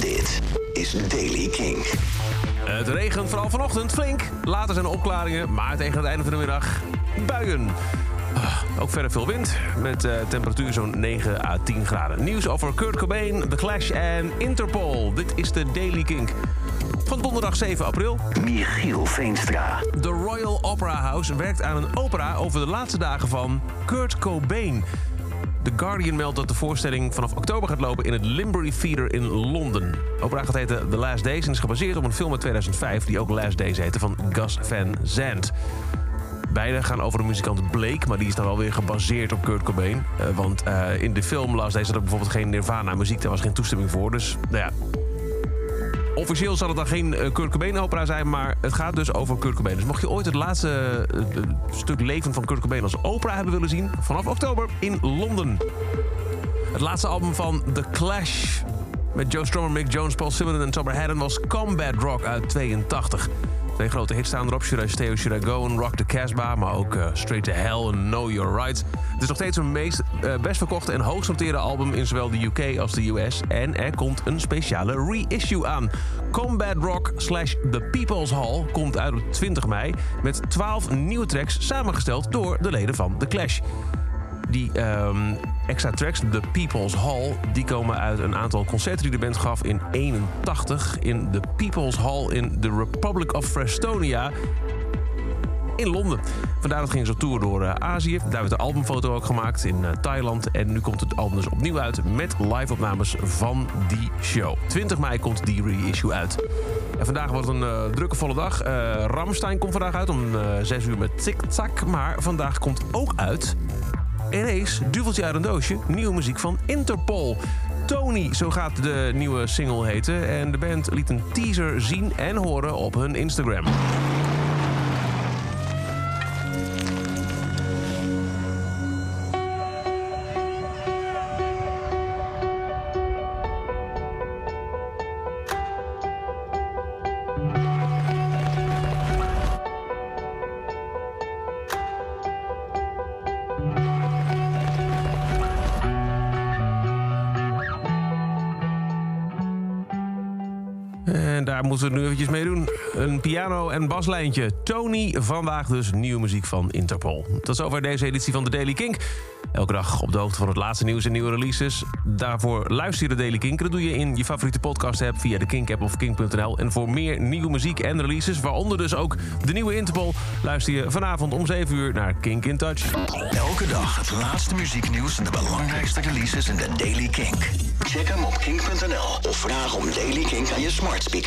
Dit is Daily King. Het regent vooral vanochtend flink. Later zijn er opklaringen, maar tegen het einde van de middag buien. Ah, Ook verder veel wind, met eh, temperatuur zo'n 9 à 10 graden. Nieuws over Kurt Cobain, The Clash en Interpol. Dit is de Daily Kink. Van donderdag 7 april. Michiel Veenstra. De Royal Opera House werkt aan een opera over de laatste dagen van Kurt Cobain. The Guardian meldt dat de voorstelling vanaf oktober gaat lopen in het Limbury Theatre in Londen. De opera gaat heten The Last Days en is gebaseerd op een film uit 2005 die ook Last Days heette van Gus Van Sant. Beide gaan over de muzikant Blake, maar die is dan wel weer gebaseerd op Kurt Cobain. Eh, want eh, in de film Last Days zat er bijvoorbeeld geen Nirvana-muziek, daar was geen toestemming voor. Dus nou ja, Officieel zal het dan geen eh, Kurt Cobain opera zijn, maar het gaat dus over Kurt Cobain. Dus mocht je ooit het laatste eh, stuk leven van Kurt Cobain als opera hebben willen zien, vanaf oktober in Londen. Het laatste album van The Clash met Joe Strummer, Mick Jones, Paul Simon en Tom Haddon was Combat Rock uit 82. Twee grote hits staan erop, Should I Stay or Should I Go en Rock the Casbah, maar ook eh, Straight to Hell en Know Your Rights. Het is nog steeds een meest eh, best verkochte en hoogst genoteerde album in zowel de UK als de US. En er komt een speciale reissue aan. Combat Rock slash The People's Hall komt uit op 20 mei met 12 nieuwe tracks samengesteld door de leden van The Clash. Die ehm, extra tracks, The People's Hall, die komen uit een aantal concerten die de band gaf in 81 in The People's Hall in the Republic of Frestonia in Londen. Vandaar dat ging ze tour door eh, Azië. Daar werd de albumfoto ook gemaakt in eh, Thailand. En nu komt het album dus opnieuw uit met live-opnames van die show. 20 mei komt die reissue uit. En vandaag wordt een eh, drukke volle dag. Ramstein komt vandaag uit om eh 6 uur met Tic-Tac. Maar vandaag komt ook uit ineens, duveltje uit een doosje, nieuwe muziek van Interpol. Tony, zo gaat de nieuwe single heten. En de band liet een teaser zien en horen op hun Instagram. En daar moeten we nu eventjes mee doen. Een piano- en baslijntje. Tony, vandaag dus nieuwe muziek van Interpol. Tot zover deze editie van de Daily Kink. Elke dag op de hoogte van het laatste nieuws en nieuwe releases. Daarvoor luister je de Daily Kink. Dat doe je in je favoriete podcast-app via de Kink-app of kink.nl. En voor meer nieuwe muziek en releases, waaronder dus ook de nieuwe Interpol... luister je vanavond om 7 uur naar Kink in Touch. Elke dag het laatste muzieknieuws en de belangrijkste releases in de Daily Kink. Check hem op kink.nl of vraag om Daily Kink aan je smart speaker.